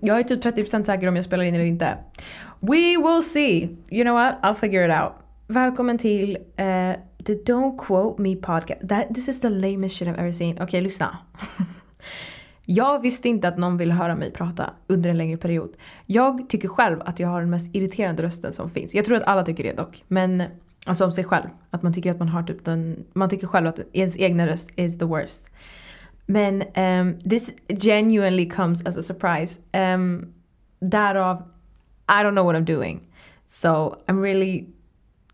Jag är typ 30% säker om jag spelar in eller inte. We will see. You know what? I'll figure it out. Välkommen till uh, the Don't Quote Me podcast. That, this is the lamest shit I've ever seen. Okej, okay, lyssna. jag visste inte att någon ville höra mig prata under en längre period. Jag tycker själv att jag har den mest irriterande rösten som finns. Jag tror att alla tycker det dock. Men alltså om sig själv. Att man tycker att man har typ den... Man tycker själv att ens egna röst is the worst. Men um, this genuinely comes as a surprise. Um, därav, I don't know what I'm doing. So I'm really,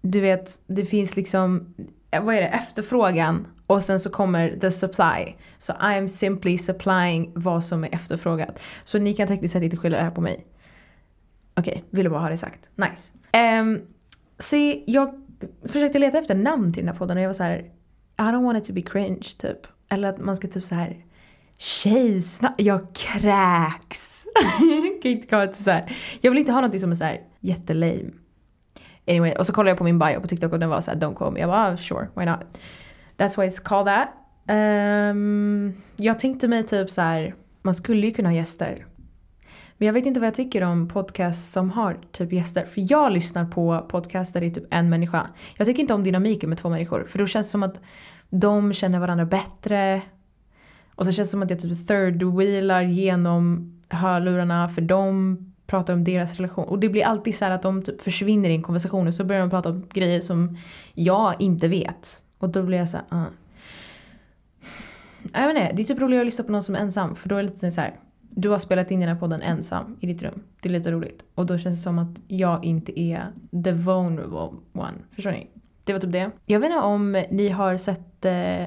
du vet, det finns liksom, eh, vad är det, efterfrågan och sen så kommer the supply. Så I am simply supplying vad som är efterfrågat. Så ni kan tekniskt sett inte skylla det här på mig. Okej, okay, ville bara ha det sagt. Nice. Um, se, jag försökte leta efter namn till den här podden och jag var så här, I don't want it to be cringe typ. Eller att man ska typ så här tjejsnack, jag kräks. jag kan inte komma till så här. Jag vill inte ha något som är så här jättelame. Anyway, och så kollade jag på min bio på TikTok och den var så här don't call me. Jag bara ah, sure, why not? That's why it's called that. Um, jag tänkte mig typ så här, man skulle ju kunna ha gäster. Men jag vet inte vad jag tycker om podcasts som har typ gäster. För jag lyssnar på podcasts där det är typ en människa. Jag tycker inte om dynamiken med två människor. För då känns det som att de känner varandra bättre. Och så känns det som att jag typ third-wheelar genom hörlurarna för de pratar om deras relation. Och det blir alltid så att de typ försvinner i en konversation och så börjar de prata om grejer som jag inte vet. Och då blir jag så här, uh. Jag vet inte, det är typ roligare att lyssna på någon som är ensam för då är det lite så här. Du har spelat in den här podden ensam i ditt rum. Det är lite roligt. Och då känns det som att jag inte är the vulnerable one. Förstår ni? Det var typ det. Jag vet inte om ni har sett... Eh,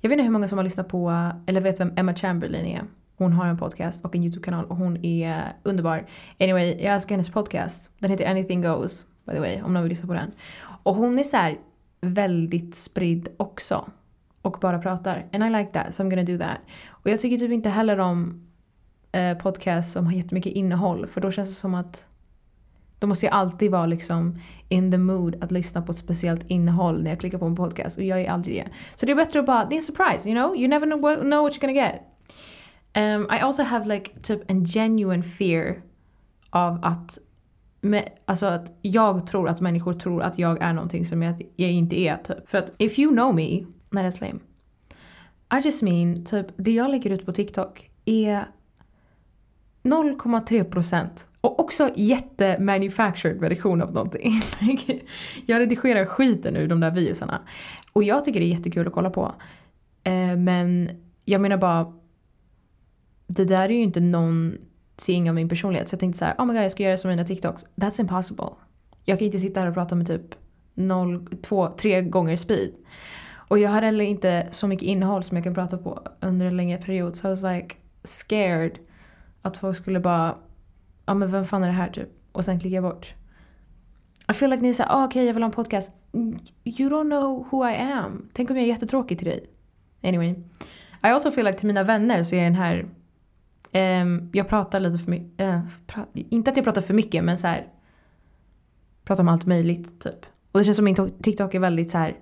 jag vet inte hur många som har lyssnat på, eller vet vem Emma Chamberlain är. Hon har en podcast och en YouTube-kanal och hon är underbar. Anyway, jag älskar hennes podcast. Den heter Anything Goes, by the way, om någon vill lyssna på den. Och hon är så här väldigt spridd också. Och bara pratar. And I like that, so I'm gonna do that. Och jag tycker typ inte heller om eh, podcasts som har jättemycket innehåll. För då känns det som att då måste jag alltid vara liksom in the mood att lyssna på ett speciellt innehåll när jag klickar på en podcast och jag är aldrig det. Så det är bättre att bara, det är en surprise, you know? You never know what, know what you're gonna get. Um, I also have like typ en genuine fear av att med, alltså att jag tror att människor tror att jag är någonting som jag, jag inte är typ. För att if you know me, nej that's lame. I just mean, typ det jag lägger ut på TikTok är 0,3% och också jättemanufactured version av någonting. jag redigerar skiten ur de där videosarna. Och jag tycker det är jättekul att kolla på. Eh, men jag menar bara, det där är ju inte någonting av min personlighet. Så jag tänkte så här, oh my god jag ska göra som mina TikToks. That's impossible. Jag kan inte sitta här och prata med typ 0, 2, 3 gånger speed. Och jag har heller inte så mycket innehåll som jag kan prata på under en längre period. Så I was like scared att folk skulle bara ja men vem fan är det här typ? Och sen klickar jag bort. I feel like ni säger, ah, okej okay, jag vill ha en podcast. You don't know who I am. Tänk om jag är jättetråkig till dig. Anyway. I also feel like till mina vänner så är den här um, jag pratar lite för mycket, uh, pra inte att jag pratar för mycket men så här, pratar om allt möjligt typ. Och det känns som min TikTok är väldigt så här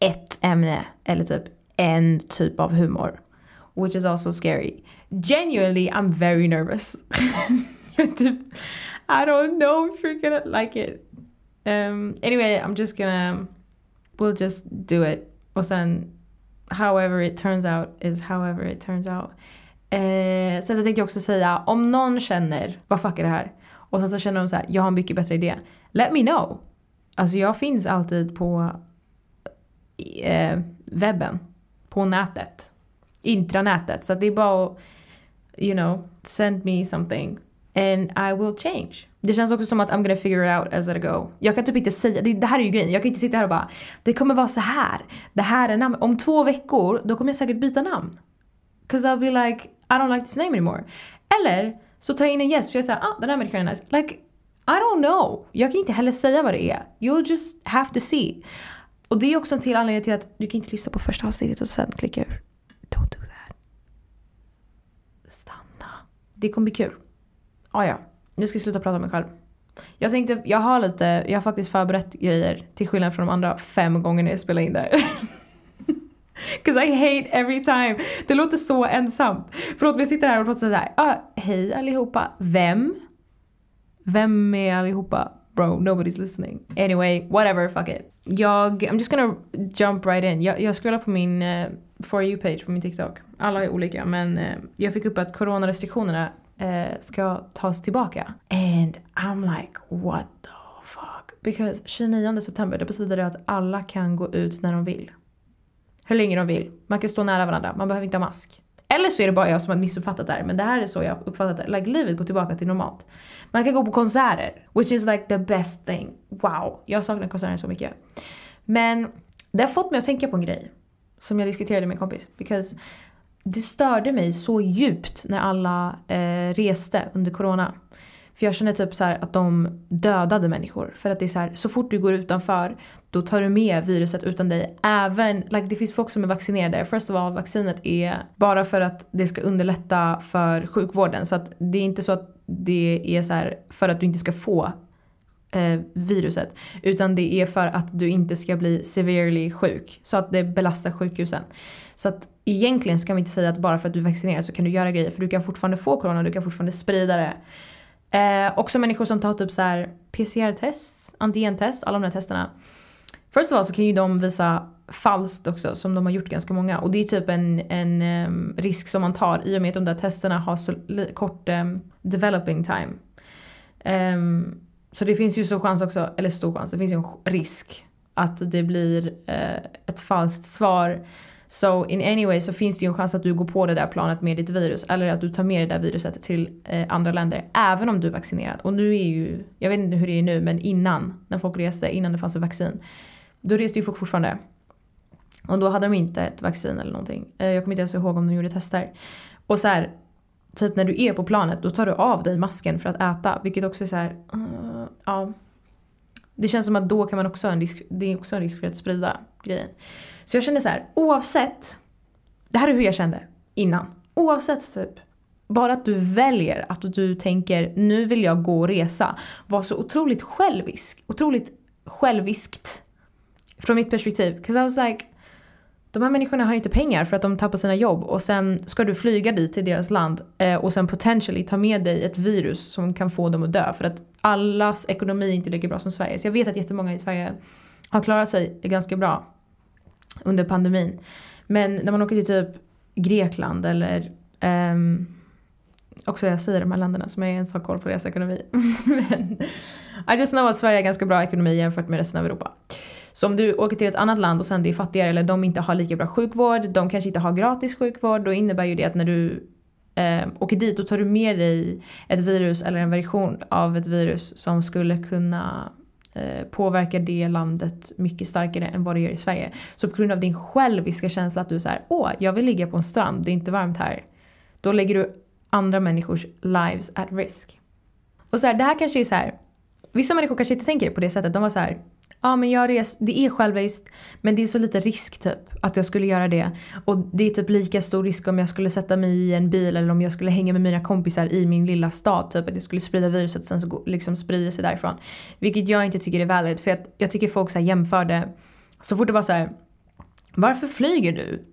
ett ämne eller typ en typ av humor. Which is also scary. Genuinely I'm very nervous. typ, I don't know if you're gonna like it. Um, anyway, I'm just gonna, we'll just do it. Och sen, however it turns out is however it turns out. Eh, sen så tänkte jag också säga, om någon känner, vad fuck är det här? Och sen så känner de så här, jag har en mycket bättre idé. Let me know. Alltså jag finns alltid på eh, webben. På nätet. Intranätet. Så det är bara att, you know, send me something and I will change. Det känns också som att I'm gonna figure it out as I go. Jag kan typ inte säga, det, det här är ju grejen, jag kan inte sitta här och bara det kommer vara så här. det här är namn. Om två veckor då kommer jag säkert byta namn. Cause I'll be like, I don't like this name anymore. Eller så tar jag in en gäst för jag säger ah den här människan är nice. Like, I don't know. Jag kan inte heller säga vad det är. You'll just have to see. Och det är också en till anledning till att du kan inte lyssna på första avsnittet och sen klicka ur. Don't do that. Stanna. Det kommer bli kul. Ah, ja, nu ska jag sluta prata om mig själv. Jag tänkte, jag har lite, jag har faktiskt förberett grejer till skillnad från de andra fem gångerna jag spelade in där. Cause I hate every time. Det låter så ensamt. Förlåt, vi sitter här och pratar såhär. Ah, hej allihopa. Vem? Vem är allihopa? Bro, nobody's listening. Anyway, whatever, fuck it. Jag, I'm just gonna jump right in. Jag, jag scrollar på min uh, For You-page på min TikTok. Alla är olika men uh, jag fick upp att coronarestriktionerna eh, ska tas tillbaka. And I'm like, what the fuck? Because 29 september, det betyder det att alla kan gå ut när de vill. Hur länge de vill. Man kan stå nära varandra, man behöver inte ha mask. Eller så är det bara jag som har missuppfattat det här, men det här är så jag uppfattat det. Like, livet går tillbaka till normalt. Man kan gå på konserter, which is like the best thing. Wow, jag saknar konserter så mycket. Men det har fått mig att tänka på en grej som jag diskuterade med en kompis. Because det störde mig så djupt när alla eh, reste under corona. För jag känner typ så att de dödade människor. För att det är så här, så fort du går utanför då tar du med viruset utan dig. Även, like det finns folk som är vaccinerade. First of all, vaccinet är bara för att det ska underlätta för sjukvården. Så att det är inte så att det är så här, för att du inte ska få eh, viruset. Utan det är för att du inte ska bli severely sjuk. Så att det belastar sjukhusen. Så att egentligen kan vi inte säga att bara för att du vaccinerar så kan du göra grejer. För du kan fortfarande få corona, du kan fortfarande sprida det. Eh, också människor som tar typ så här PCR-test, antigentest, alla de där testerna. Först av allt så kan ju de visa falskt också som de har gjort ganska många och det är typ en, en um, risk som man tar i och med att de där testerna har så kort um, developing time. Um, så det finns ju stor chans också, eller stor chans, det finns ju en risk att det blir eh, ett falskt svar So in any way så finns det ju en chans att du går på det där planet med ditt virus eller att du tar med det där viruset till eh, andra länder även om du är vaccinerad. Och nu är ju, jag vet inte hur det är nu men innan när folk reste, innan det fanns ett vaccin. Då reste ju folk fortfarande. Och då hade de inte ett vaccin eller någonting. Eh, jag kommer inte ens ihåg om de gjorde tester. Och så här, typ när du är på planet då tar du av dig masken för att äta. Vilket också är så här, uh, ja. Det känns som att då kan man också ha en risk, det är också en risk för att sprida grejen. Så jag kände så här, oavsett, det här är hur jag kände innan. Oavsett typ, bara att du väljer att du tänker nu vill jag gå och resa. Var så otroligt självisk, otroligt själviskt. Från mitt perspektiv. 'Cause I was like, de här människorna har inte pengar för att de tappar sina jobb och sen ska du flyga dit till deras land eh, och sen potentially ta med dig ett virus som kan få dem att dö för att allas ekonomi är inte lika bra som Sveriges. Så jag vet att jättemånga i Sverige har klarat sig ganska bra under pandemin. Men när man åker till typ Grekland eller um, också jag säger de här länderna som jag ens har koll på deras ekonomi. Men I just know att Sverige har ganska bra ekonomi jämfört med resten av Europa. Så om du åker till ett annat land och sen det är fattigare eller de inte har lika bra sjukvård, de kanske inte har gratis sjukvård, då innebär ju det att när du eh, åker dit då tar du med dig ett virus eller en version av ett virus som skulle kunna eh, påverkar det landet mycket starkare än vad det gör i Sverige. Så på grund av din själviska känsla att du är såhär, åh, jag vill ligga på en strand, det är inte varmt här. Då lägger du andra människors lives at risk. Och så här, det här kanske är så här. vissa människor kanske inte tänker på det sättet. De var så här, ja men jag res, det är själviskt men det är så lite risk typ att jag skulle göra det. Och det är typ lika stor risk om jag skulle sätta mig i en bil eller om jag skulle hänga med mina kompisar i min lilla stad. Typ att jag skulle sprida viruset och sen så liksom sprider sig därifrån. Vilket jag inte tycker är valid för att jag tycker folk så här jämförde. Så fort det var så här, varför flyger du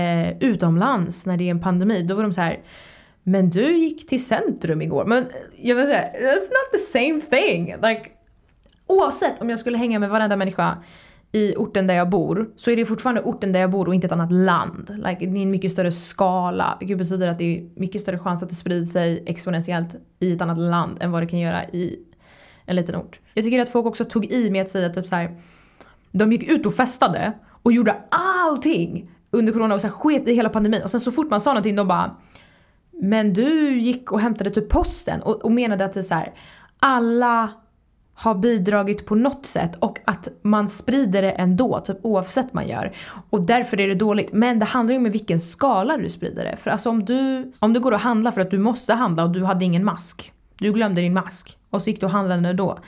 eh, utomlands när det är en pandemi? Då var de så här men du gick till centrum igår. Men jag vill säga, that's not the same thing. Like, oavsett om jag skulle hänga med varenda människa i orten där jag bor så är det fortfarande orten där jag bor och inte ett annat land. Like, det är en mycket större skala vilket betyder att det är mycket större chans att det sprider sig exponentiellt i ett annat land än vad det kan göra i en liten ort. Jag tycker att folk också tog i med att säga typ så här. De gick ut och festade och gjorde allting under corona och så här, sket i hela pandemin och sen så fort man sa någonting de bara Men du gick och hämtade typ posten och, och menade att det är så här, alla har bidragit på något sätt och att man sprider det ändå, typ oavsett vad man gör. Och därför är det dåligt. Men det handlar ju om i vilken skala du sprider det. För alltså om du, om du går och handlar för att du måste handla och du hade ingen mask. Du glömde din mask och så gick du och handlade då.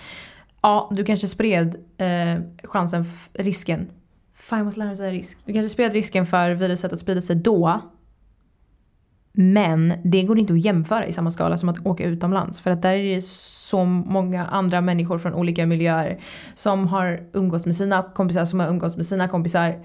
Ja, du kanske spred eh, chansen, risken. Fan jag måste lära mig säga risk. Du kanske spred risken för viruset att sprida sig då. Men det går inte att jämföra i samma skala som att åka utomlands. För att där är det så många andra människor från olika miljöer som har umgåtts med sina kompisar, som har umgåtts med sina kompisar.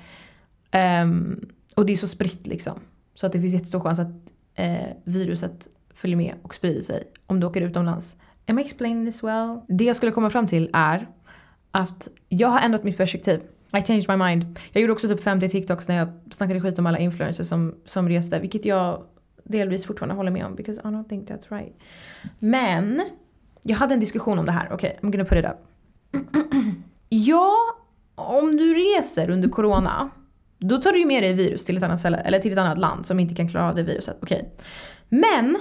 Um, och det är så spritt liksom. Så att det finns jättestor chans att eh, viruset följer med och sprider sig om du åker utomlands. Am I explaining this well? Det jag skulle komma fram till är att jag har ändrat mitt perspektiv. I changed my mind. Jag gjorde också typ 50 TikToks när jag snackade skit om alla influencers som, som reste, vilket jag delvis fortfarande håller med om because I don't think that's right. Men jag hade en diskussion om det här. Okej, okay, I'm gonna put it up. ja, om du reser under corona, då tar du ju med dig virus till ett annat ställe, eller till ett annat land som inte kan klara av det viruset. Okej. Okay. Men,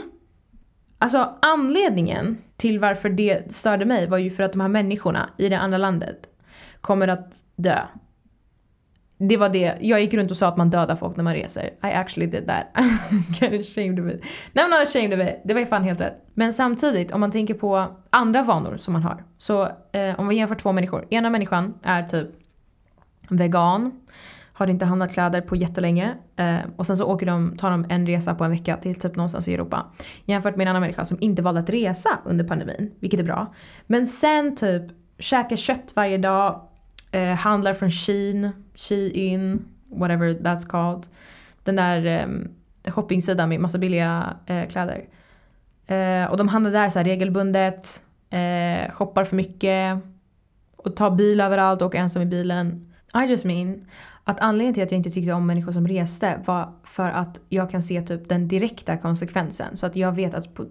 alltså anledningen till varför det störde mig var ju för att de här människorna i det andra landet kommer att dö. Det var det, jag gick runt och sa att man dödar folk när man reser. I actually did that. I'm kind of ashamed of it. No, I'm not ashamed of it. Det var ju fan helt rätt. Men samtidigt, om man tänker på andra vanor som man har. Så eh, om vi jämför två människor. Ena människan är typ vegan har inte handlat kläder på jättelänge. Eh, och sen så åker de, tar de en resa på en vecka till typ någonstans i Europa. Jämfört med en annan människa som inte valde att resa under pandemin, vilket är bra. Men sen typ käkar kött varje dag, eh, handlar från Kina Shein, whatever that's called. Den där eh, shoppingsidan med massa billiga eh, kläder. Eh, och de handlar där så här regelbundet, eh, shoppar för mycket och tar bil överallt och åker ensam i bilen. I just mean att anledningen till att jag inte tyckte om människor som reste var för att jag kan se typ den direkta konsekvensen. Så att jag vet att på,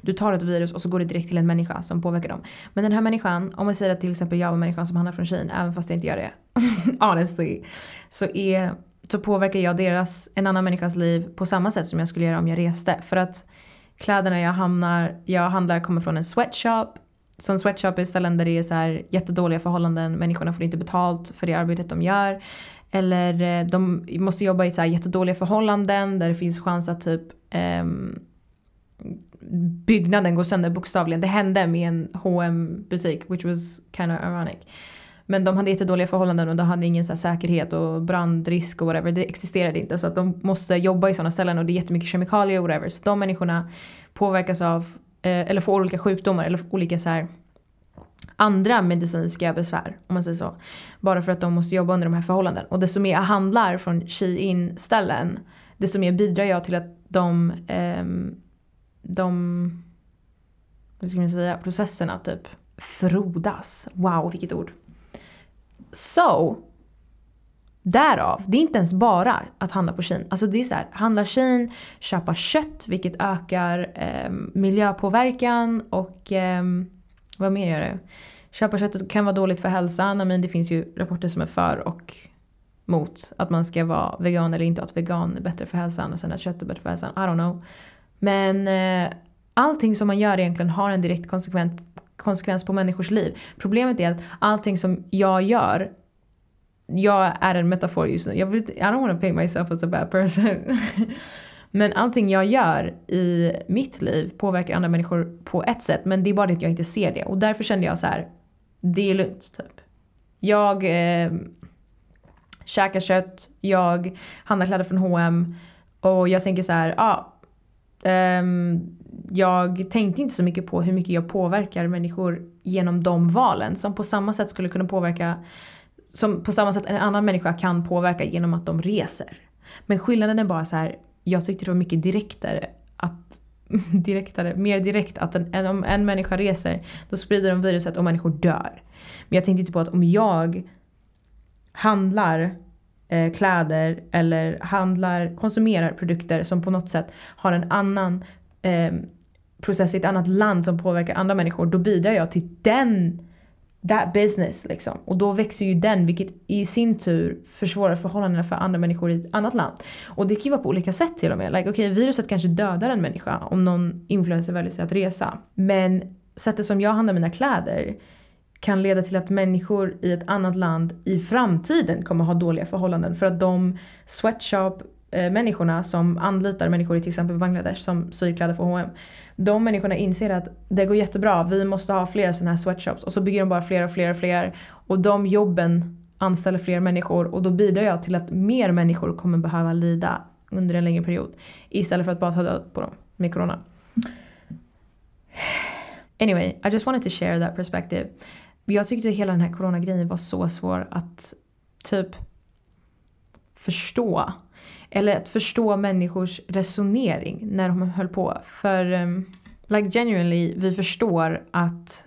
du tar ett virus och så går det direkt till en människa som påverkar dem. Men den här människan, om vi säger att till exempel jag var människan som handlar från Kina, även fast jag inte gör det, honestly, så, är, så påverkar jag deras, en annan människas liv på samma sätt som jag skulle göra om jag reste. För att kläderna jag, hamnar, jag handlar kommer från en sweatshop som sweatshop är ställen där det är så här jättedåliga förhållanden, människorna får inte betalt för det arbetet de gör. Eller eh, de måste jobba i så här jättedåliga förhållanden där det finns chans att typ um, byggnaden går sönder bokstavligen. Det hände med en hm butik which was kind of ironic. Men de hade jättedåliga förhållanden och de hade ingen så säkerhet och brandrisk och whatever. Det existerade inte så att de måste jobba i sådana ställen och det är jättemycket kemikalier och whatever. Så de människorna påverkas av eh, eller får olika sjukdomar eller olika så här andra medicinska besvär, om man säger så. Bara för att de måste jobba under de här förhållanden. Och desto mer jag handlar från Shein-ställen, desto mer bidrar jag till att de, eh, de hur ska man säga, processerna typ frodas. Wow, vilket ord. Så, därav, det är inte ens bara att handla på Shein. Alltså det är så här, handla Shein, köpa kött vilket ökar eh, miljöpåverkan och eh, vad mer gör det? Köpa köttet kan vara dåligt för hälsan. Men det finns ju rapporter som är för och mot att man ska vara vegan eller inte. Att vegan är bättre för hälsan och sen att kött är bättre för hälsan. I don't know. Men eh, allting som man gör egentligen har en direkt konsekvens, konsekvens på människors liv. Problemet är att allting som jag gör jag är en metafor just nu. Jag vill, I don't want to paint myself as a bad person. Men allting jag gör i mitt liv påverkar andra människor på ett sätt. Men det är bara det att jag inte ser det. Och därför kände jag så här, det är lugnt typ. Jag eh, käkar kött, jag handlar kläder från H&M och jag tänker så här, ja. Ah, um, jag tänkte inte så mycket på hur mycket jag påverkar människor genom de valen som på samma sätt skulle kunna påverka som på samma sätt en annan människa kan påverka genom att de reser. Men skillnaden är bara så här, jag tyckte det var mycket direktare att direktare, mer direkt att en, en, om en människa reser då sprider de viruset och människor dör. Men jag tänkte inte på att om jag handlar eh, kläder eller handlar, konsumerar produkter som på något sätt har en annan eh, process i ett annat land som påverkar andra människor, då bidrar jag till den that business liksom. Och då växer ju den vilket i sin tur försvårar förhållandena för andra människor i ett annat land. Och det kan ju vara på olika sätt till och med. Like, okay, viruset kanske dödar en människa om någon influencer väljer sig att resa. Men sättet som jag handlar mina kläder kan leda till att människor i ett annat land i framtiden kommer ha dåliga förhållanden för att de sweatshop Eh, människorna som anlitar människor i till exempel Bangladesh som syr kläder för H&M. De människorna inser att det går jättebra, vi måste ha fler sådana här sweatshops och så bygger de bara fler och fler och fler och de jobben anställer fler människor och då bidrar jag till att mer människor kommer behöva lida under en längre period istället för att bara ta död på dem med corona. Anyway, I just wanted to share that perspective. Jag tyckte hela den här coronagrejen var så svår att typ förstå. Eller att förstå människors resonering när de höll på. För um, like genuinely, vi förstår att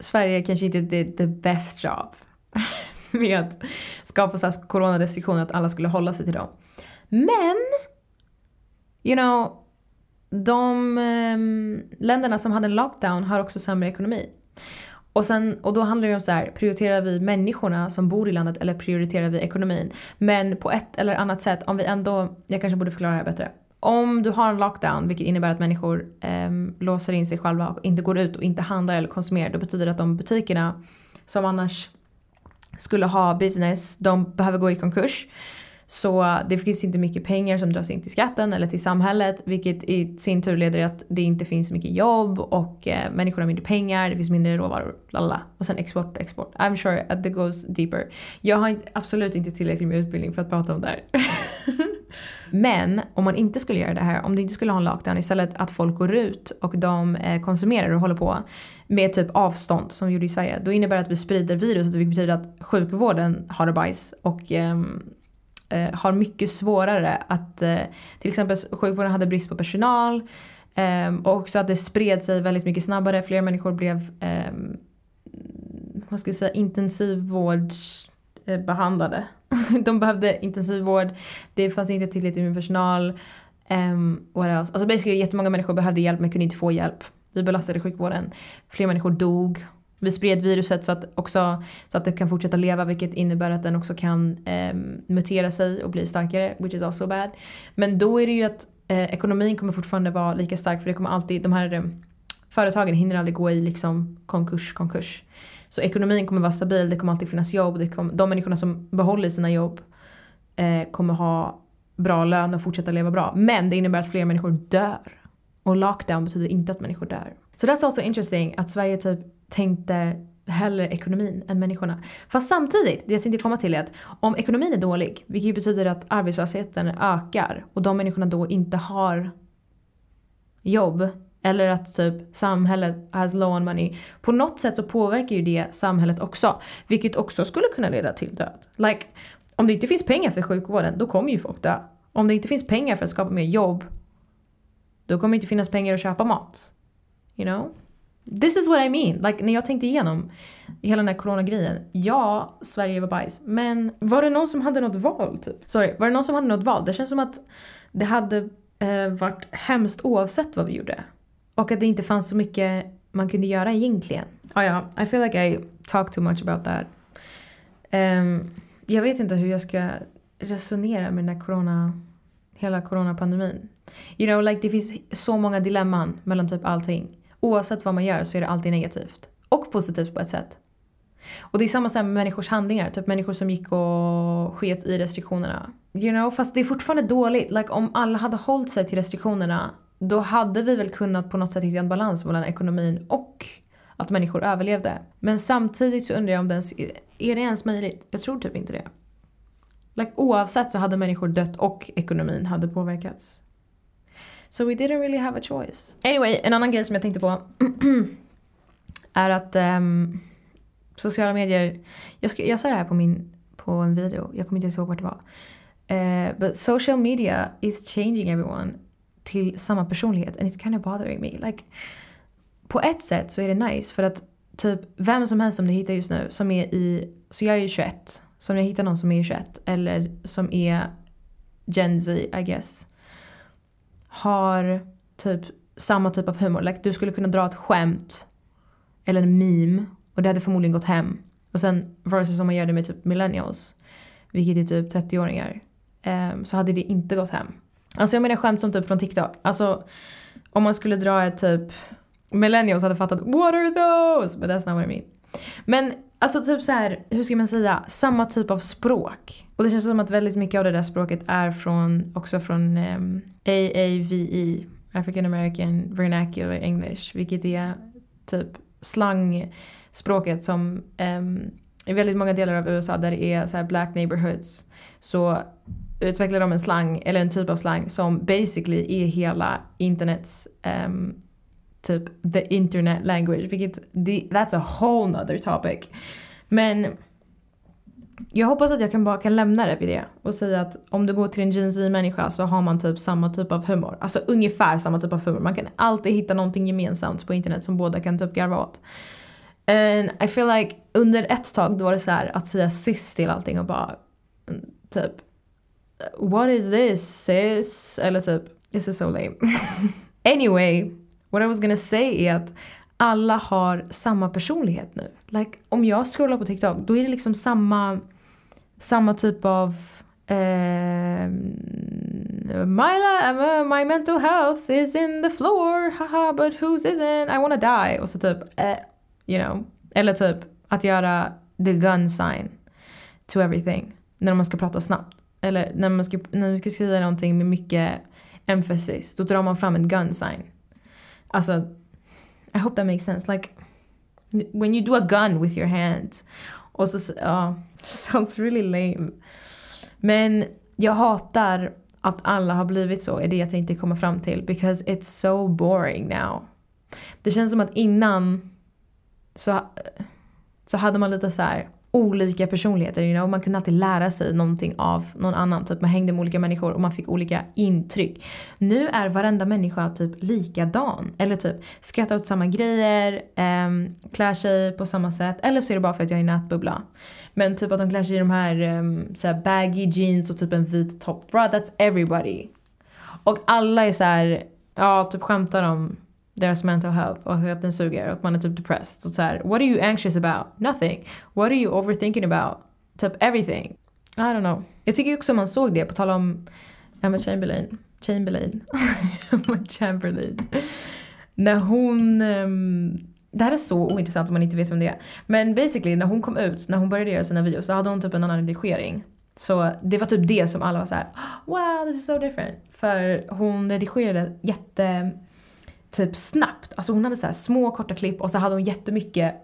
Sverige kanske inte did the best job med att skapa så här coronarestriktioner, att alla skulle hålla sig till dem. Men, you know, de um, länderna som hade en lockdown har också sämre ekonomi. Och, sen, och då handlar det om så här, prioriterar vi människorna som bor i landet eller prioriterar vi ekonomin? Men på ett eller annat sätt, om vi ändå, jag kanske borde förklara det här bättre. Om du har en lockdown, vilket innebär att människor eh, låser in sig själva och inte går ut och inte handlar eller konsumerar, då betyder det att de butikerna som annars skulle ha business, de behöver gå i konkurs. Så det finns inte mycket pengar som dras in till skatten eller till samhället vilket i sin tur leder till att det inte finns så mycket jobb och eh, människor har mindre pengar, det finns mindre råvaror, lalla. Och sen export, export. I'm sure that it goes deeper. Jag har inte, absolut inte tillräckligt med utbildning för att prata om det här. Men om man inte skulle göra det här, om det inte skulle ha en lockdown istället att folk går ut och de eh, konsumerar och håller på med typ avstånd som vi gjorde i Sverige. Då innebär det att vi sprider viruset vilket betyder att sjukvården har det bajs och eh, eh, har mycket svårare att eh, till exempel sjukvården hade brist på personal eh, och också att det spred sig väldigt mycket snabbare. Fler människor blev ehm, vad ska jag säga, intensivvårdsbehandlade. De behövde intensivvård, det fanns inte tillräckligt med personal. Ehm, um, what else? Alltså basically jättemånga människor behövde hjälp men kunde inte få hjälp. Vi belastade sjukvården. Fler människor dog vi spred viruset så att, också, så att det kan fortsätta leva vilket innebär att den också kan eh, mutera sig och bli starkare, which is also bad. Men då är det ju att eh, ekonomin kommer fortfarande vara lika stark för det kommer alltid, de här eh, företagen hinner aldrig gå i liksom konkurs, konkurs. Så ekonomin kommer vara stabil, det kommer alltid finnas jobb, det kommer, de människorna som behåller sina jobb eh, kommer ha bra lön och fortsätta leva bra. Men det innebär att fler människor dör. Och lockdown betyder inte att människor dör. Så so that's also interesting att Sverige typ tänkte hellre ekonomin än människorna. Fast samtidigt, det jag tänkte komma till är att om ekonomin är dålig, vilket betyder att arbetslösheten ökar och de människorna då inte har jobb eller att typ samhället has low on money. På något sätt så påverkar ju det samhället också. Vilket också skulle kunna leda till död. Like, om det inte finns pengar för sjukvården, då kommer ju folk dö. Om det inte finns pengar för att skapa mer jobb, då kommer det inte finnas pengar att köpa mat. You know? This is what I mean. Like, när jag tänkte igenom hela den här coronagrejen. Ja, Sverige var bajs. Men var det någon som hade något val typ? Sorry, var det någon som hade något val? Det känns som att det hade eh, varit hemskt oavsett vad vi gjorde. Och att det inte fanns så mycket man kunde göra egentligen. Oh, ja, I feel like I talk too much about that. Um, jag vet inte hur jag ska resonera med den här corona, hela coronapandemin. You know, like det finns så många dilemman mellan typ allting. Oavsett vad man gör så är det alltid negativt. Och positivt på ett sätt. Och det är samma sak med människors handlingar. Typ människor som gick och sket i restriktionerna. You know, fast det är fortfarande dåligt. Like om alla hade hållit sig till restriktionerna då hade vi väl kunnat på något sätt hitta en balans mellan ekonomin och att människor överlevde. Men samtidigt så undrar jag om det ens, är det ens möjligt? Jag tror typ inte det. Like, oavsett så hade människor dött och ekonomin hade påverkats. So we didn't really have a choice. Anyway, en annan grej som jag tänkte på är att um, sociala medier, jag, sk- jag sa det här på, min, på en video, jag kommer inte ens ihåg vart det var. Uh, but social media is changing everyone till samma personlighet and it's kind of bothering me. Like, på ett sätt så är det nice för att typ vem som helst som du hittar just nu som är i, så jag är ju 21, så om jag hittar någon som är 21 eller som är Gen Z I guess har typ samma typ av humor. Like, du skulle kunna dra ett skämt eller en meme och det hade förmodligen gått hem. Och sen versus om man gör det med typ millennials, vilket är typ 30-åringar, um, ehm, så hade det inte gått hem. Alltså jag menar skämt som typ från TikTok. Alltså om man skulle dra ett typ millennials hade fattat what are those? But that's not what I mean. Men alltså typ så här, hur ska man säga, samma typ av språk. Och det känns som att väldigt mycket av det där språket är från, också från ehm, um, AAVE, African American Vernacular English, vilket är typ slangspråket som um, i väldigt många delar av USA där det är så black neighborhoods så utvecklar de en slang, eller en typ av slang som basically är hela internets um, typ the internet language, vilket that's a whole nother topic. Men jag hoppas att jag kan bara kan lämna det vid det och säga att om du går till en Gen Z-människa så har man typ samma typ av humor. Alltså ungefär samma typ av humor. Man kan alltid hitta någonting gemensamt på internet som båda kan typ garva åt. And I feel like under ett tag då var det så här att säga sis till allting och bara typ What is this sis? Eller typ This is so lame. anyway, what I was gonna say är att alla har samma personlighet nu. Like, om jag scrollar på TikTok då är det liksom samma, samma typ av uh, my, uh, my mental health is in the floor, haha but whose isn't? I wanna die. Och så typ, uh, you know. Eller typ att göra the gun sign to everything. När man ska prata snabbt. Eller när man ska, när man ska skriva någonting med mycket emphasis. Då drar man fram ett gun sign. Alltså i hope that makes sense. Like when you do a gun with your hand. Och så, ja, uh, sounds really lame. Men jag hatar att alla har blivit så, är det jag tänkte komma fram till. Because it's so boring now. Det känns som att innan så, så hade man lite så här olika personligheter. You know? Man kunde alltid lära sig någonting av någon annan. Typ man hängde med olika människor och man fick olika intryck. Nu är varenda människa typ likadan. Eller typ skrattar åt samma grejer, um, klär sig på samma sätt. Eller så är det bara för att jag är nätbubbla. Men typ att de klär sig i de här, um, så här baggy jeans och typ en vit topp. Bra, that's everybody. Och alla är så här, ja typ skämtar om deras mental health och att den suger och att man är typ depressed. Och så här, what are you anxious about? Nothing. What are you overthinking about? Typ everything. I don't know. Jag tycker också man såg det, på tal om Emma Chamberlain. Chamberlain. Emma Chamberlain. När hon... Um, det här är så ointressant om man inte vet vem det är. Men basically när hon kom ut, när hon började göra sina videos, då hade hon typ en annan redigering. Så det var typ det som alla var så här: ah, wow this is so different. För hon redigerade jätte typ snabbt. Alltså hon hade så små korta klipp och så hade hon jättemycket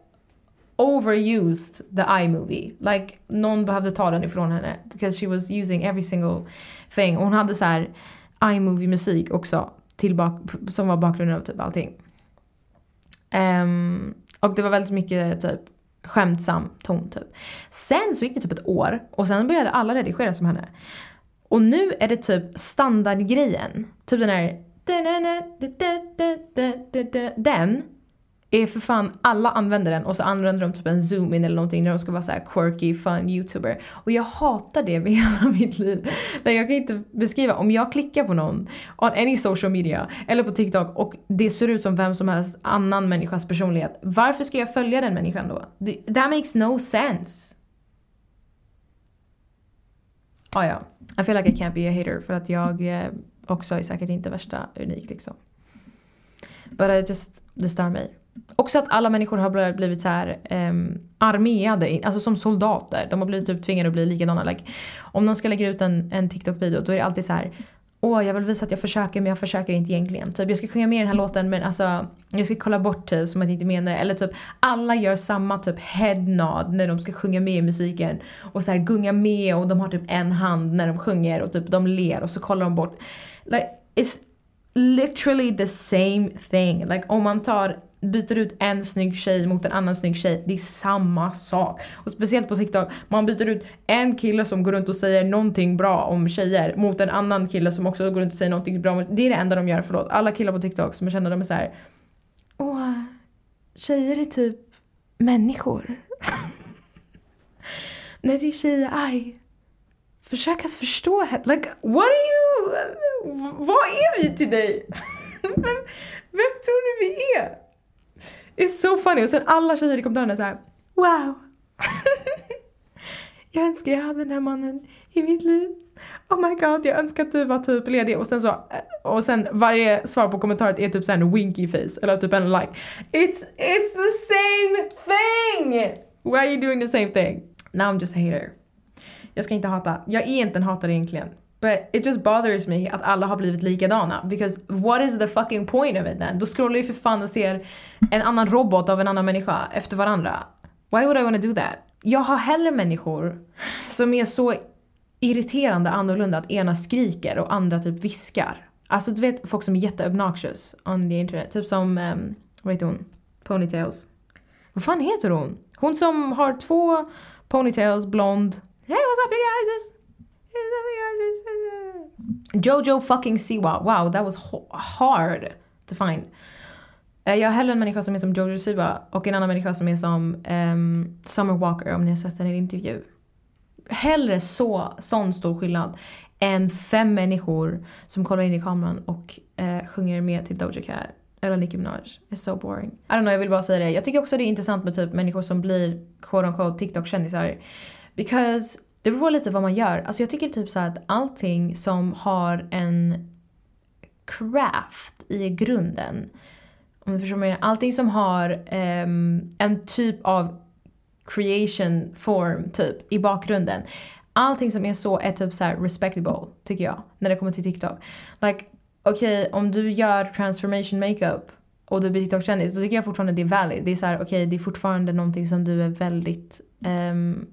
overused the iMovie. Like någon behövde ta den ifrån henne because she was using every single thing. Och hon hade så här iMovie musik också till bak som var bakgrunden av typ allting. Um, och det var väldigt mycket typ skämtsam ton typ. Sen så gick det typ ett år och sen började alla redigera som henne. Och nu är det typ standardgrejen. Typ den här den är för fan, alla använder den och så använder de typ en zoom-in eller någonting när de ska vara så quirky, fun youtuber. Och jag hatar det med hela mitt liv. Jag kan inte beskriva, om jag klickar på någon on any social media eller på TikTok och det ser ut som vem som helst annan människas personlighet. Varför ska jag följa den människan då? That makes no sense. Ah, ja, I feel like I can't be a hater för att jag eh, också är säkert inte värsta unik liksom. But I just, det stör mig. Också att alla människor har blivit så här um, armerade, alltså som soldater. De har blivit typ tvingade att bli likadana. Like, om någon ska lägga ut en, en TikTok-video då är det alltid så här. Åh, jag vill visa att jag försöker men jag försöker inte egentligen. Typ jag ska sjunga med i den här låten men alltså jag ska kolla bort typ som att jag inte menar det. Eller typ alla gör samma typ headnod när de ska sjunga med i musiken. Och så här gunga med och de har typ en hand när de sjunger och typ de ler och så kollar de bort. Like, it's literally the same thing. Like om man tar byter ut en snygg tjej mot en annan snygg tjej, det är samma sak. Och speciellt på TikTok, man byter ut en kille som går runt och säger någonting bra om tjejer mot en annan kille som också går runt och säger någonting bra om... Det är det enda de gör, förlåt. Alla killar på TikTok som jag känner, de är så här. Åh, tjejer är typ människor. När det är tjejer arg, Försök att förstå henne. Like, what are you... Vad är vi till dig? vem, vem tror du vi är? It's so funny. Och sen alla tjejer i kommentarerna såhär, wow. jag önskar jag hade den här mannen i mitt liv. Oh my god, jag önskar att du var typ ledig. Och sen så, och sen varje svar på kommentaret är typ såhär en winky face. Eller typ en like. It's, it's the same thing! Why are you doing the same thing? Now I'm just a hater. Jag ska inte hata. Jag är inte en hatare egentligen. But it just bothers me att alla har blivit likadana. Because what is the fucking point of it then? Då scrollar ju för fan och ser en annan robot av en annan människa efter varandra. Why would I wanna do that? Jag har hellre människor som är så irriterande annorlunda att ena skriker och andra typ viskar. Alltså du vet folk som är jätteobnoxious on the internet. Typ som, um, vad heter hon? Ponytails. Vad fan heter hon? Hon som har två ponytails, blond. Hey what's up you guys? Jojo fucking Siwa. Wow, that was hard to find. Eh, jag har hellre en människa som är som Jojo Siwa och en annan människa som är som um, Summer Walker om ni har sett henne i en intervju. Hellre så, sån stor skillnad än fem människor som kollar in i kameran och uh, sjunger med till Doja Cat eller Nicki Minaj. It's so boring. I don't know, jag vill bara säga det. Jag tycker också det är intressant med typ människor som blir quote unquote TikTok-kändisar. Because det beror på lite vad man gör. Alltså jag tycker typ så att allting som har en craft i grunden. Om du förstår mig. Allting som har um, en typ av creation form typ i bakgrunden. Allting som är så är typ så respectable tycker jag när det kommer till TikTok. Like okej okay, om du gör transformation makeup och du blir TikTok-kändis då tycker jag fortfarande det är valid. Det är så okej okay, det är fortfarande någonting som du är väldigt um,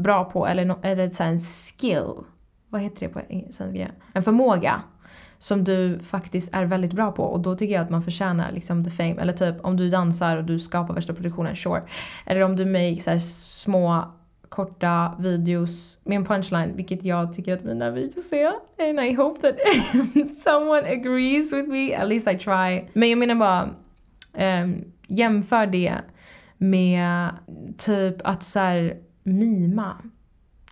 bra på eller, no, eller så en skill. Vad heter det på svenska? En förmåga som du faktiskt är väldigt bra på och då tycker jag att man förtjänar liksom the fame. Eller typ om du dansar och du skapar värsta produktionen, sure. Eller om du make så små korta videos med en punchline, vilket jag tycker att mina videos är. And I hope that someone agrees with me, at least I try. Men jag menar bara, um, jämför det med typ att så här, mima.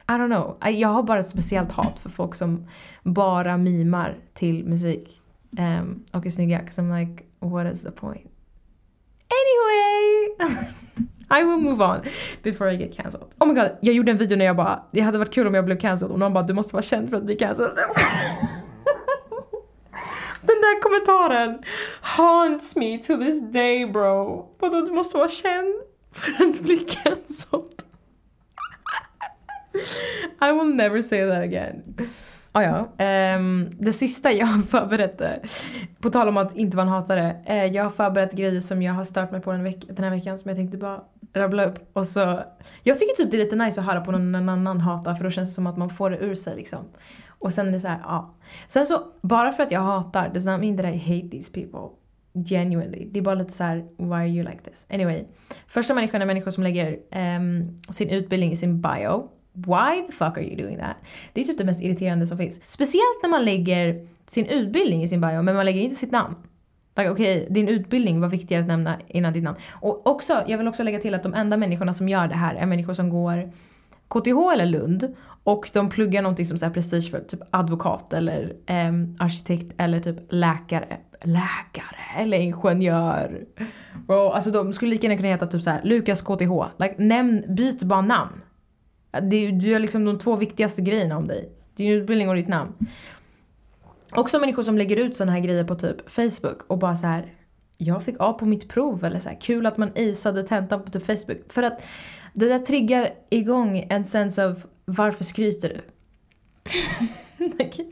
I don't know. Jag har bara ett speciellt hat för folk som bara mimar till musik. Um, och är snygga. Cause I'm like, what is the point? Anyway! I will move on before I get cancelled. Oh my god, jag gjorde en video när jag bara, det hade varit kul om jag blev cancelled och någon bara, du måste vara känd för att bli cancelled. Den där kommentaren haunts me to this day bro. Vadå du måste vara känd för att bli cancelled? I will never say that again. Ah, ja, um, det sista jag har förberett, eh, på tal om att inte vara en hatare. Uh, jag har förberett grejer som jag har stört mig på den, veck den här veckan som jag tänkte bara rabbla upp. Och så, jag tycker typ det är lite nice att höra på någon annan hata för då känns det som att man får det ur sig liksom. Och sen är det så här, ja. Sen så, bara för att jag hatar, does not mean that I hate these people. Genuinely. Det är bara lite så här, why are you like this? Anyway. Första människan är människor som lägger um, sin utbildning i sin bio. Why the fuck are you doing that? Det är typ det mest irriterande som finns. Speciellt när man lägger sin utbildning i sin bio men man lägger inte sitt namn. Like, Okej, okay, din utbildning var viktigare att nämna innan ditt namn. Och också, jag vill också lägga till att de enda människorna som gör det här är människor som går KTH eller Lund och de pluggar någonting som är prestigefullt, typ advokat eller eh, arkitekt eller typ läkare. Läkare eller ingenjör. Bro, alltså de skulle lika gärna kunna heta typ såhär Lukas KTH. Like, nämn, byt bara namn. Det, du har liksom de två viktigaste grejerna om dig. Din utbildning och ditt namn. Också människor som lägger ut såna här grejer på typ Facebook och bara så här. Jag fick A på mitt prov eller så här, kul att man aceade tentan på typ Facebook. För att det där triggar igång en sense av varför skryter du? Okej,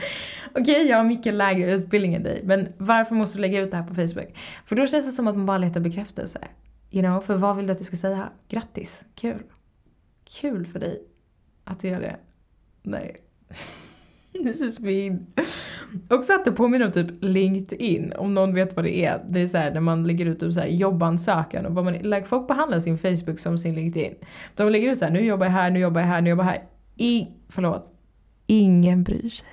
okay, jag har mycket lägre utbildning än dig, men varför måste du lägga ut det här på Facebook? För då känns det som att man bara letar bekräftelse. You know, för vad vill du att jag ska säga? Grattis, kul. Kul för dig att du gör det. Nej. This is mean. Också att det påminner om typ LinkedIn, om någon vet vad det är. Det är såhär när man lägger ut typ så här jobbansökan och vad man, like, folk behandlar sin Facebook som sin LinkedIn. De lägger ut såhär, nu jobbar jag här, nu jobbar jag här, nu jobbar jag här. I, förlåt. Ingen bryr sig.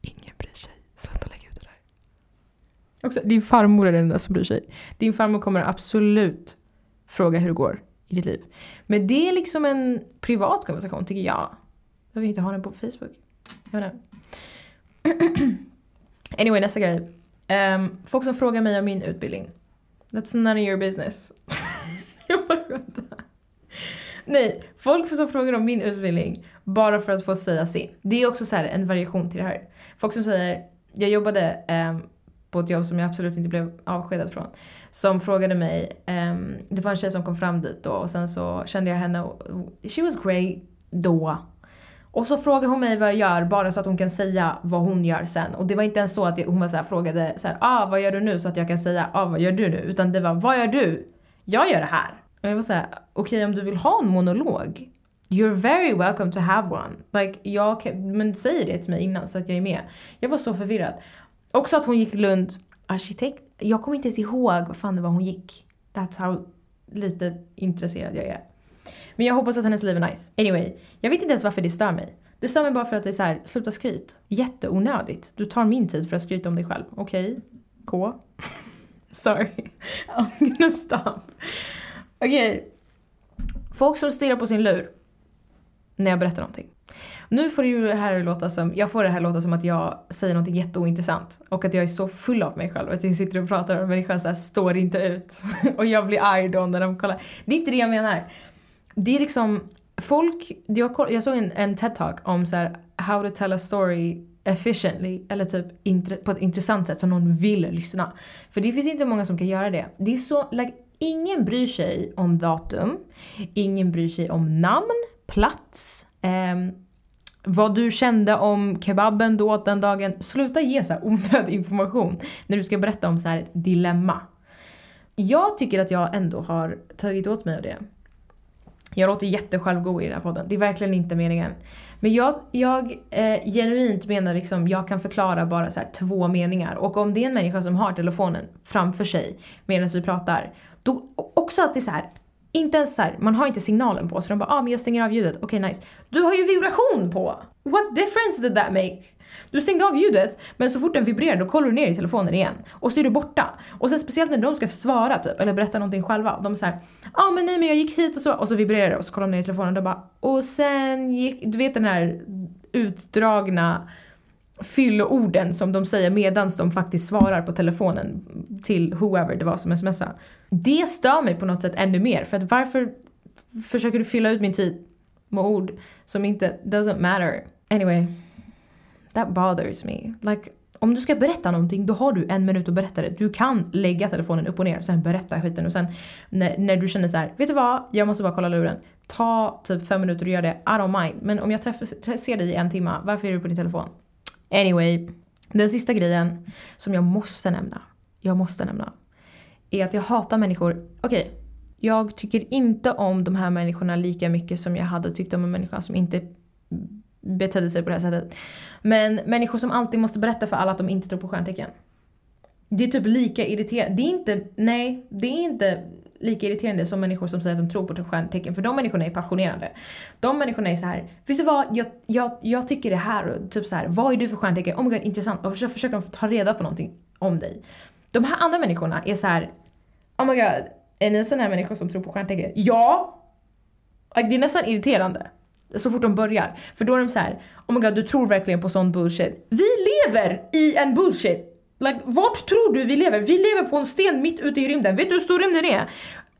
Ingen bryr sig. Sluta lägga ut det där. Också, din farmor är den enda som bryr sig. Din farmor kommer absolut fråga hur det går i ditt liv. Men det är liksom en privat konversation tycker jag. Jag vill inte ha den på Facebook. Jag vet inte. anyway, nästa grej. Um, folk som frågar mig om min utbildning. That's none of your business. jag bara Nej, folk som frågar om min utbildning bara för att få säga sin. Det är också så en variation till det här. Folk som säger, jag jobbade um, på ett jobb som jag absolut inte blev avskedad från. Som frågade mig, um, det var en tjej som kom fram dit då och sen så kände jag henne och she was great då. Och så frågade hon mig vad jag gör bara så att hon kan säga vad hon gör sen. Och det var inte ens så att hon var så här, frågade så här, ah vad gör du nu? Så att jag kan säga, ah vad gör du nu? Utan det var, vad gör du? Jag gör det här. Och jag var såhär, okej okay, om du vill ha en monolog, you're very welcome to have one. Like, jag men säg det till mig innan så att jag är med. Jag var så förvirrad. Också att hon gick Lund arkitekt. Jag kommer inte ens ihåg vad fan det var hon gick. That's how lite intresserad jag är. Men jag hoppas att hennes liv är nice. Anyway, jag vet inte ens varför det stör mig. Det stör mig bara för att det är så här, sluta skryt. Jätteonödigt. Du tar min tid för att skryta om dig själv. Okej? Okay. K. Sorry. I'm gonna stop. Okej. Okay. Folk som stirrar på sin lur när jag berättar någonting. Nu får det ju det här låta som, jag får det här låta som att jag säger något jätteointressant och att jag är så full av mig själv att jag sitter och pratar och människan så här står inte ut och jag blir arg då när de kollar. Det är inte det jag menar. Det är liksom, folk, jag, jag såg en, en TED-talk om så här, how to tell a story efficiently eller typ på ett intressant sätt så någon vill lyssna. För det finns inte många som kan göra det. Det är så, like, ingen bryr sig om datum, ingen bryr sig om namn, plats, eh, vad du kände om kebaben du åt den dagen. Sluta ge så här onödig information när du ska berätta om så här ett dilemma. Jag tycker att jag ändå har tagit åt mig av det. Jag låter jättesjälvgod i den här podden, det är verkligen inte meningen. Men jag, jag eh, genuint menar liksom, jag kan förklara bara så två meningar. Och om det är en människa som har telefonen framför sig medan vi pratar, då också att det är så här, inte ens så här, man har inte signalen på så de bara ah men jag stänger av ljudet, okej okay, nice. Du har ju vibration på! What difference did that make? Du stängde av ljudet men så fort den vibrerar då kollar du ner i telefonen igen och så är du borta. Och sen speciellt när de ska svara typ eller berätta någonting själva. De säger ja ah, men nej men jag gick hit och så och så vibrerar det och så kollar de ner i telefonen och då bara och sen gick, du vet den här utdragna fylloorden som de säger medan de faktiskt svarar på telefonen till whoever det var som smsade. Det stör mig på något sätt ännu mer för att varför försöker du fylla ut min tid med ord som inte doesn't matter. Anyway, that bothers me. Like, om du ska berätta någonting då har du en minut att berätta det. Du kan lägga telefonen upp och ner och sen berätta skiten och sen när, när du känner så här, vet du vad? Jag måste bara kolla luren. Ta typ fem minuter och gör det. I don't mind. Men om jag träffar, ser dig i en timme, varför är du på din telefon? Anyway, den sista grejen som jag måste nämna, jag måste nämna, är att jag hatar människor. Okej, okay, jag tycker inte om de här människorna lika mycket som jag hade tyckt om en människa som inte betedde sig på det här sättet. Men människor som alltid måste berätta för alla att de inte tror på stjärntecken. Det är typ lika irriterande. Det är inte, nej, det är inte lika irriterande som människor som säger att de tror på stjärntecken. För de människorna är passionerade. De människorna är så här, vet du vad, jag, jag, jag tycker det här och typ så här, vad är du för stjärntecken? Oh my god, intressant. Och så försöker de ta reda på någonting om dig. De här andra människorna är så här, oh my god, är ni sådana här människor som tror på stjärntecken? Ja! Det är nästan irriterande. Så fort de börjar. För då är de så här, oh my god du tror verkligen på sån bullshit. Vi lever i en bullshit! Like, vart tror du vi lever? Vi lever på en sten mitt ute i rymden. Vet du hur stor rymden är?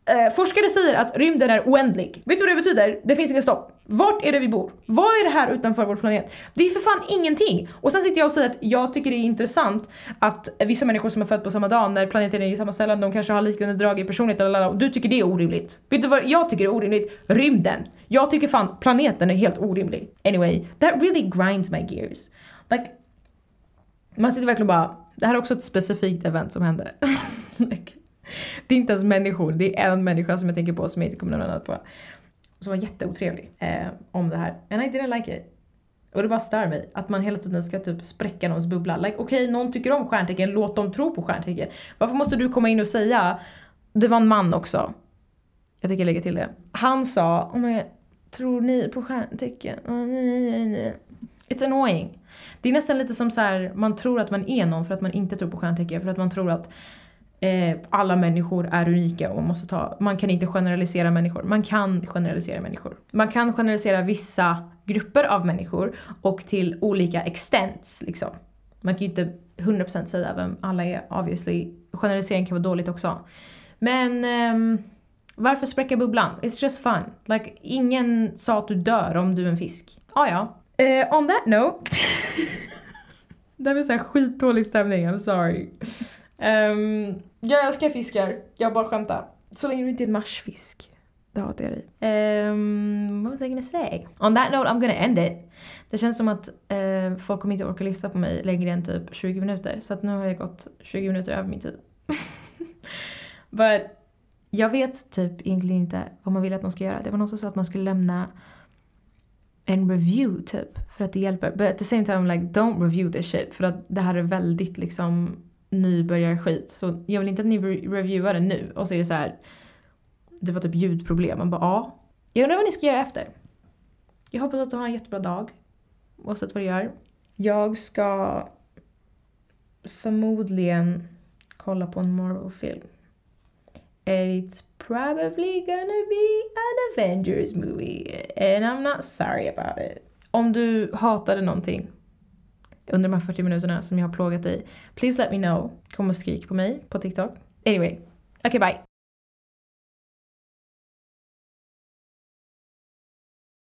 Eh, forskare säger att rymden är oändlig. Vet du vad det betyder? Det finns inget stopp. Vart är det vi bor? Vad är det här utanför vår planet? Det är för fan ingenting! Och sen sitter jag och säger att jag tycker det är intressant att vissa människor som är födda på samma dag när planeten är i samma ställe, de kanske har liknande drag i personlighet eller och du tycker det är orimligt. Vet du vad jag tycker är orimligt? Rymden! Jag tycker fan planeten är helt orimlig. Anyway, that really grinds my gears. Like, man sitter verkligen bara det här är också ett specifikt event som hände. det är inte ens människor, det är en människa som jag tänker på som jag inte kommer nämna annat på. Som var jätteotrevlig eh, om det här. And I didn't like it. Och det bara stör mig att man hela tiden ska typ spräcka någons bubbla. Like okej, okay, någon tycker om stjärntecken, låt dem tro på stjärntecken. Varför måste du komma in och säga, det var en man också. Jag tänker lägga till det. Han sa, oh my, tror ni på stjärntecken? It's annoying. Det är nästan lite som så här, man tror att man är någon för att man inte tror på stjärntecken. För att man tror att eh, alla människor är unika och man måste ta, man kan inte generalisera människor. Man kan generalisera människor. Man kan generalisera vissa grupper av människor och till olika extents liksom. Man kan ju inte 100% säga vem alla är obviously. Generalisering kan vara dåligt också. Men eh, varför spräcka bubblan? It's just fun. Like, ingen sa att du dör om du är en fisk. Ah, ja, Uh, on that note. det här var såhär skitdålig stämning, I'm sorry. Um, jag älskar fiskar, jag bara skämtar. Så länge du inte är en marsfisk. Det hatar jag dig. Um, what was I gonna say? On that note I'm gonna end it. Det känns som att uh, folk kommer inte orka lyssna på mig längre än typ 20 minuter. Så att nu har jag gått 20 minuter över min tid. But jag vet typ egentligen inte vad man vill att de ska göra. Det var någon som sa att man skulle lämna en review typ. För att det hjälper. But at the same time like don't review this shit. För att det här är väldigt liksom nybörjarskit. Så jag vill inte att ni reviewar det nu. Och så är det så här. Det var typ ljudproblem. Man bara ja. Jag undrar vad ni ska göra efter. Jag hoppas att du har en jättebra dag. Oavsett vad du gör. Jag ska förmodligen kolla på en Marvel-film. It's probably gonna be an Avengers movie and I'm not sorry about it. Om du hatade någonting under de här 40 minuterna som jag har plågat dig, please let me know. Kom och skrik på mig på TikTok. Anyway, okay bye.